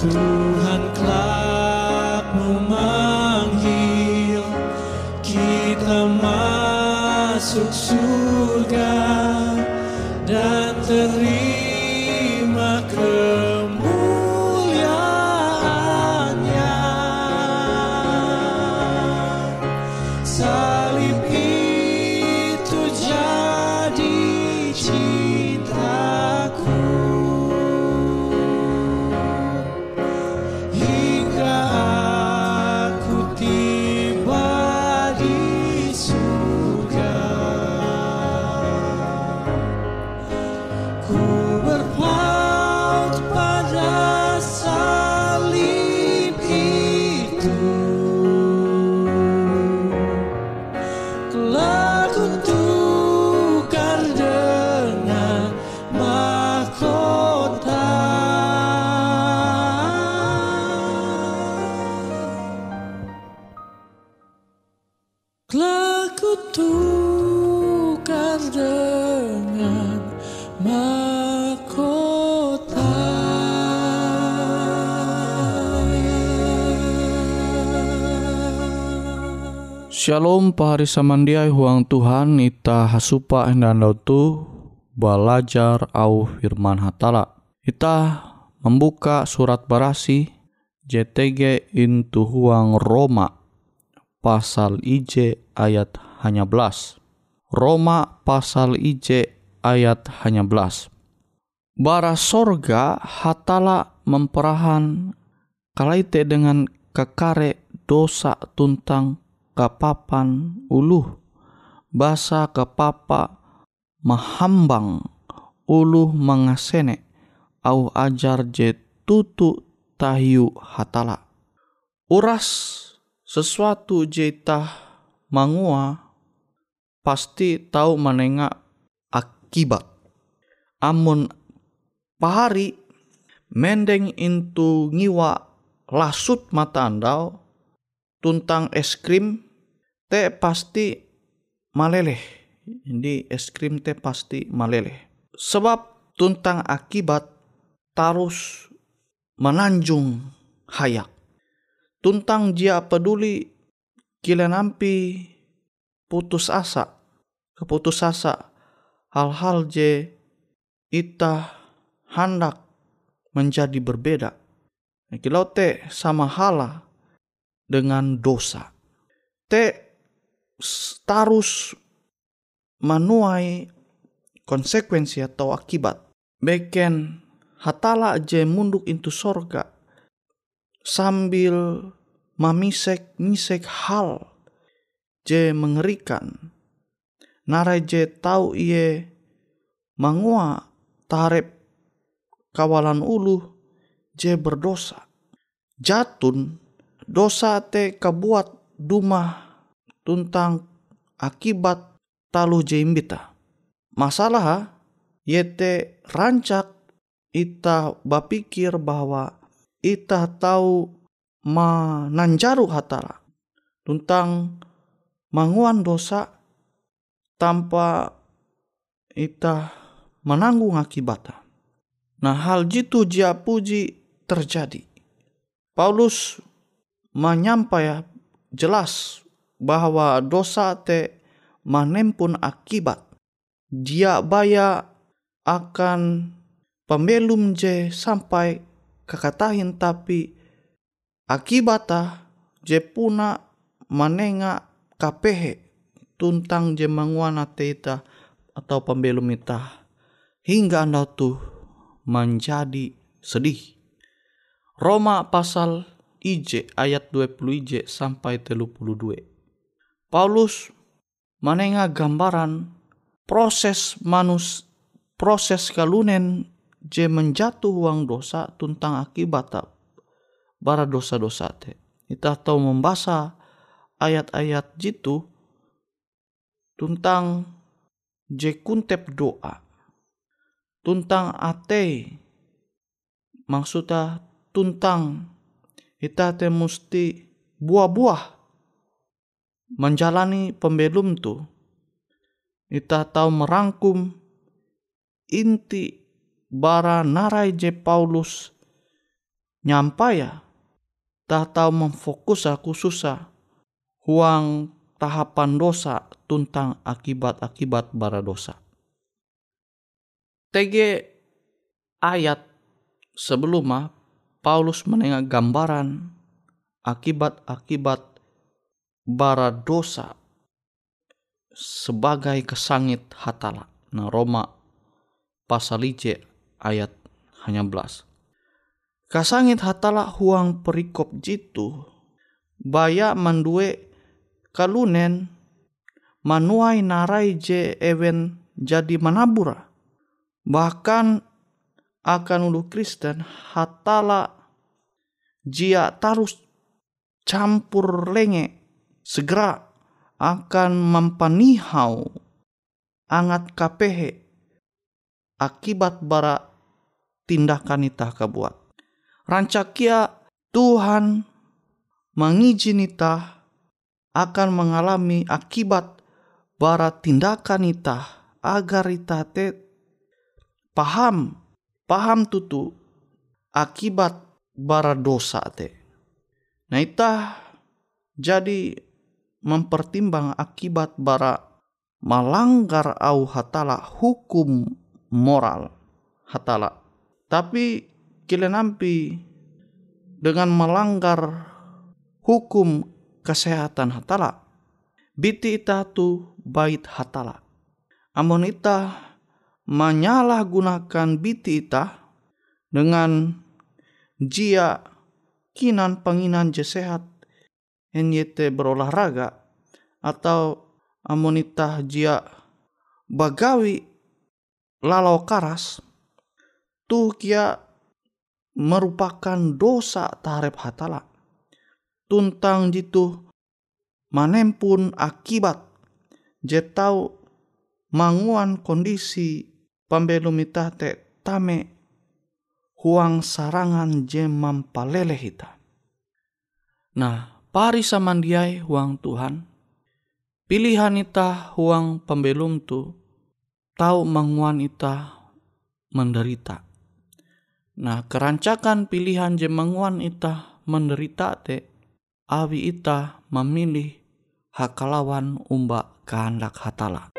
Tuhan Shalom pahari samandiai huang Tuhan ita hasupa endandau tu belajar au firman hatala. Ita membuka surat barasi JTG intu huang Roma pasal IJ ayat hanya belas. Roma pasal IJ ayat hanya belas. Bara sorga hatala memperahan kalaite dengan kekare dosa tuntang kapapan uluh basa kapapa mahambang uluh mangasene au ajar je tutu tahiu hatala. Uras sesuatu jeta mangua pasti tahu menengak akibat. Amun pahari mendeng intu ngiwa lasut mata andau tuntang es krim teh pasti maleleh. Jadi es krim teh pasti maleleh. Sebab tuntang akibat tarus menanjung hayak. Tuntang dia peduli kila nampi putus asa. Keputus asa hal-hal je ita hendak menjadi berbeda. Kilau te sama hala dengan dosa. Te tarus menuai konsekuensi atau akibat. Beken hatala je munduk into sorga sambil mamisek misek hal je mengerikan. Narai je tahu iye mangua tarep kawalan ulu je berdosa. Jatun dosa te kabuat duma tuntang akibat talu jembita. Masalah yete rancak ita bapikir bahwa ita tahu mananjaru hatala tuntang manguan dosa tanpa ita menanggung akibatnya. Nah hal jitu jia puji terjadi. Paulus menyampai jelas bahwa dosa te manempun akibat. Dia baya akan pembelum je sampai kekatahin tapi akibatah je puna manenga kapehe tuntang je manguana teita atau pembelum ita hingga anda tuh menjadi sedih. Roma pasal IJ ayat 20 IJ sampai 32. Paulus menengah gambaran proses manus proses kalunen je menjatuh uang dosa tuntang akibat bara dosa-dosa te. Kita tahu membaca ayat-ayat jitu tuntang je kuntep doa. Tuntang ate maksudnya tuntang kita te mesti buah-buah menjalani pembelum tu. Kita tahu merangkum inti bara narai je Paulus nyampai ya. Tak tahu memfokus aku susah huang tahapan dosa tuntang akibat-akibat bara dosa. TG ayat sebelumnya Paulus menengah gambaran akibat-akibat bara dosa sebagai kesangit hatala. Nah Roma pasal IC ayat hanya belas. Kasangit hatala huang perikop jitu baya mandue kalunen manuai narai je ewen jadi manabura. Bahkan akan ulu Kristen hatala jia tarus campur lenge segera akan mempanihau angat kapehe akibat bara tindakan ita kebuat. Rancakia Tuhan mengizin ita akan mengalami akibat bara tindakan ita agar ita te paham paham tutu akibat bara dosa te. Nah ita jadi mempertimbang akibat bara melanggar au hatala hukum moral hatala. Tapi kile nampi dengan melanggar hukum kesehatan hatala. Biti ita tu bait hatala. Amun ita menyalahgunakan biti ita dengan jia kinan penginan je sehat NYT berolahraga atau amonita jia bagawi lalau karas tuh kia merupakan dosa tarep hatala tuntang jitu manempun akibat je tau manguan kondisi pembelum ita te tame huang sarangan je mampalele hita. Nah, pari samandiai huang Tuhan, pilihan ita huang pembelum tu tahu manguan ita menderita. Nah, kerancakan pilihan je manguan ita menderita te, awi ita memilih hakalawan umba kehendak hatala.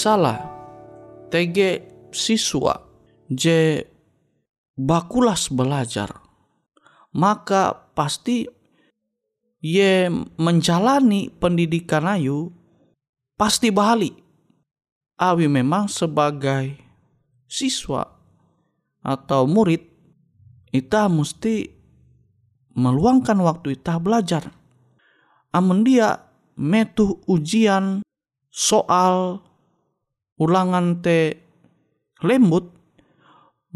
Misalnya TG siswa. Je bakulas belajar. Maka pasti ye menjalani pendidikan ayu pasti bahali awi memang sebagai siswa atau murid kita mesti meluangkan waktu kita belajar. Amun dia metuh ujian soal ulangan te lembut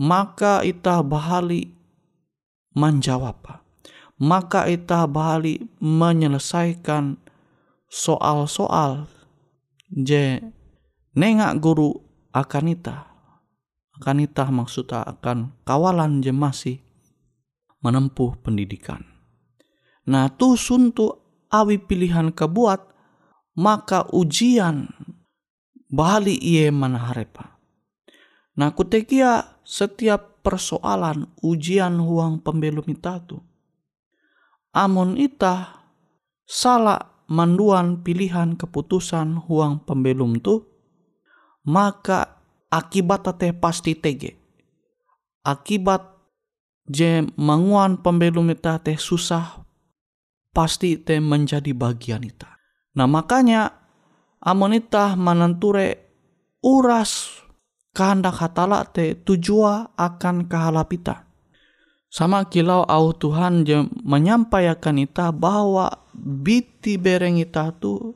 maka ita bahali menjawab maka ita bahali menyelesaikan soal-soal je nengak guru akan ita akan ita maksudnya akan kawalan je masih menempuh pendidikan. Nah tu suntuk awi pilihan kebuat maka ujian bali iye mana harepa. Nah kutekia setiap persoalan ujian huang pembelum ita tu. Amun ita salah manduan pilihan keputusan huang pembelum tu maka akibat teh pasti tege. Akibat je manguan pembelum ita teh susah pasti te menjadi bagian ita. Nah makanya amun ita mananture uras kehendak hatala te tujua akan kehalap ita sama kilau au Tuhan je menyampaikan ita bahwa biti bereng ita tu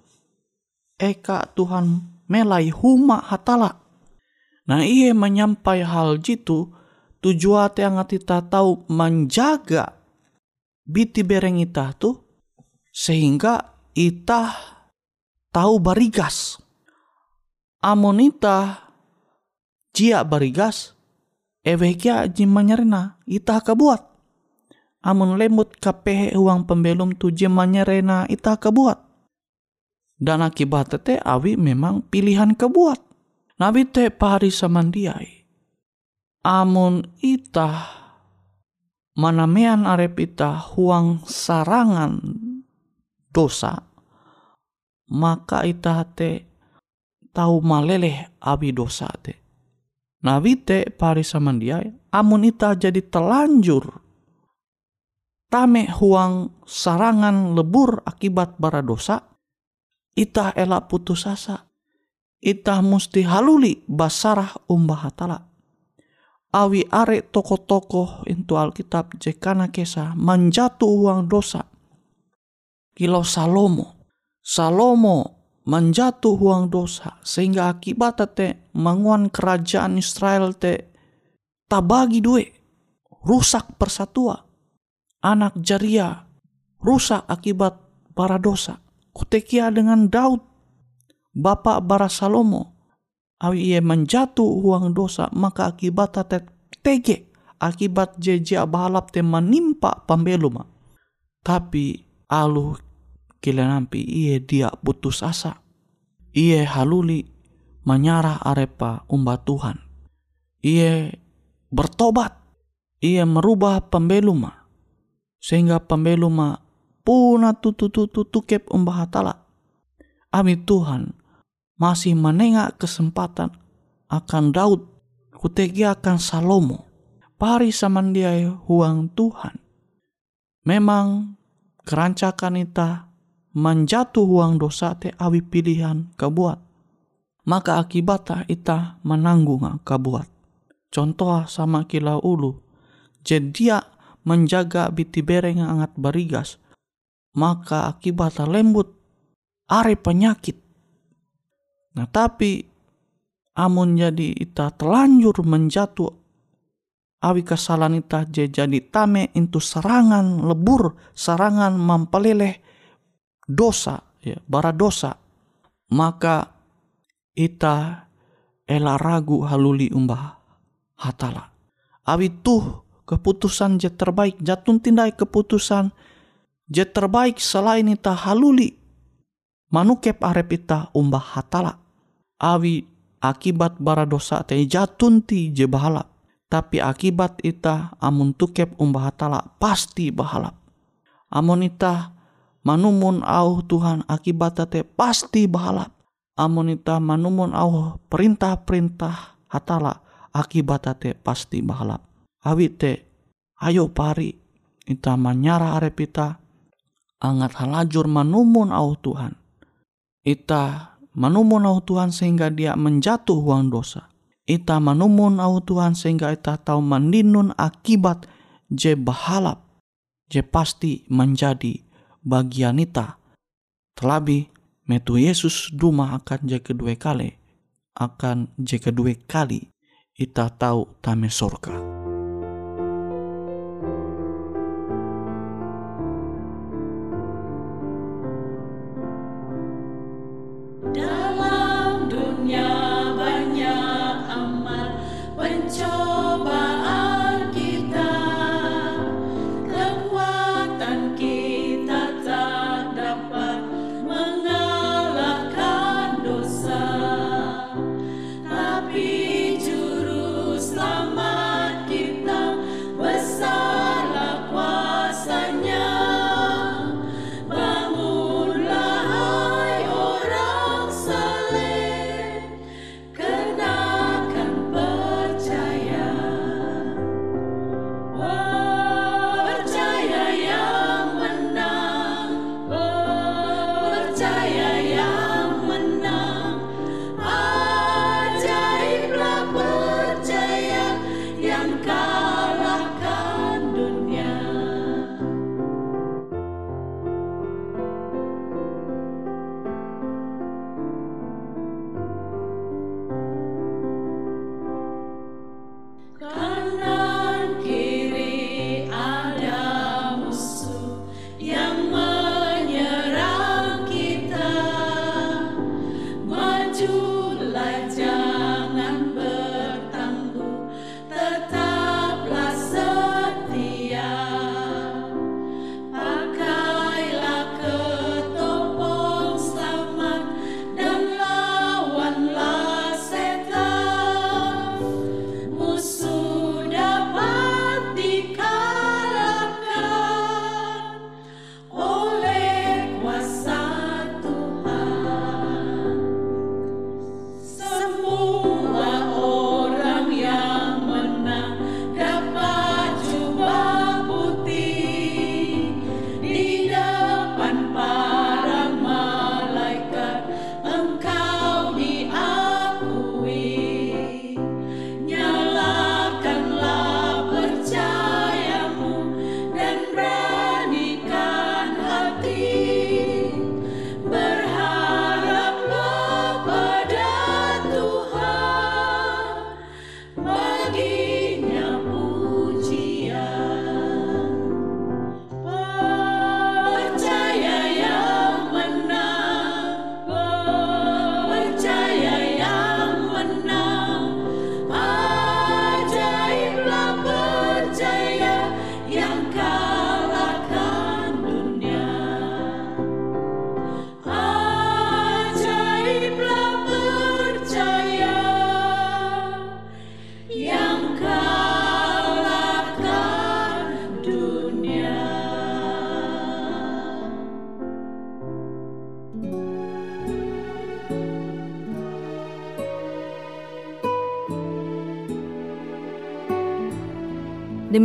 eka Tuhan melai huma hatala. Nah ia menyampai hal jitu tujuan yang kita tahu menjaga biti bereng ita tu sehingga ita tahu barigas. Amun ita jia barigas ewekia ji manyerena ita kebuat. Amun lembut kapehe uang pembelum tu ji manyerena ita kebuat. Dan akibat tete awi memang pilihan kebuat. Nabi te pari samandiai. Amun ita manamean arep ita huang sarangan dosa maka ita te tahu maleleh abi dosa te. Nabi te pari samandiai amun ita jadi telanjur tame huang sarangan lebur akibat bara dosa ita elak putus asa. Ita musti haluli basarah umbah hatala. Awi are toko-toko itu Alkitab jekana kesa menjatuh uang dosa. Kilau Salomo Salomo menjatuh uang dosa sehingga akibat te manguan kerajaan Israel te tabagi due rusak persatuan anak jaria rusak akibat para dosa. Kutekia dengan Daud bapak bara Salomo awi ia menjatuh uang dosa maka akibat te tege akibat jeja balap te menimpa pembelum tapi alu kila nampi iye dia putus asa. Iye haluli menyarah arepa umba Tuhan. Iye bertobat. Iye merubah pembeluma sehingga pembeluma puna tutu tutu tukep umbah hatala. Ami Tuhan masih menengak kesempatan akan Daud kutegi akan Salomo. Pari samandiai huang Tuhan. Memang kerancakan ita menjatuh huang dosa te awi pilihan kebuat maka akibatnya ita menanggung kebuat contoh sama kilau ulu. Jadi menjaga biti bereng angat barigas. Maka akibatnya lembut. Are penyakit. Nah tapi amun jadi ita telanjur menjatuh awi kesalahan ita jadi tame itu serangan lebur serangan mempeleleh dosa ya bara dosa maka ita ela ragu haluli umbah hatala. Awi tuh keputusan je terbaik jatun tindai keputusan je terbaik selain ita haluli manukep arep ita umbah hatala. Awi akibat bara dosa te jatunti je bahalap tapi akibat ita amun tukep umbah hatala pasti bahalap amun ita manumun au Tuhan akibat te pasti bahalap amun ita manumun au perintah-perintah hatala akibat te pasti bahalap. Awi te ayo pari ita manyara arep ita angat halajur manumun au Tuhan. Ita manumun au Tuhan sehingga dia menjatuh uang dosa. Ita manumun au Tuhan sehingga ita tahu mandinun akibat je bahalap. Je pasti menjadi bagian ita. Terlebih metu Yesus duma akan je kedua kali. Akan je kedua kali ita tahu tame sorga.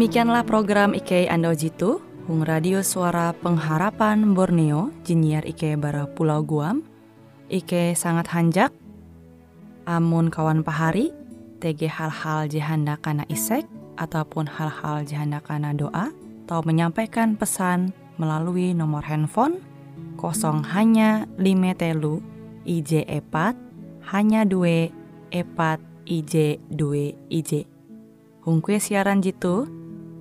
Demikianlah program IK Ando Jitu, Hung Radio Suara Pengharapan Borneo, Jinnyar IK Bara Pulau Guam, IK sangat hanjak, amun kawan pahari, TG hal-hal jihanda kana isek, ataupun hal-hal jihanda kana doa, atau menyampaikan pesan melalui nomor handphone kosong hanya lima telu IJ epat hanya dua epat IJ dua IJ. Hung kue siaran jitu,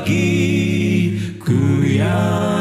bagiku yang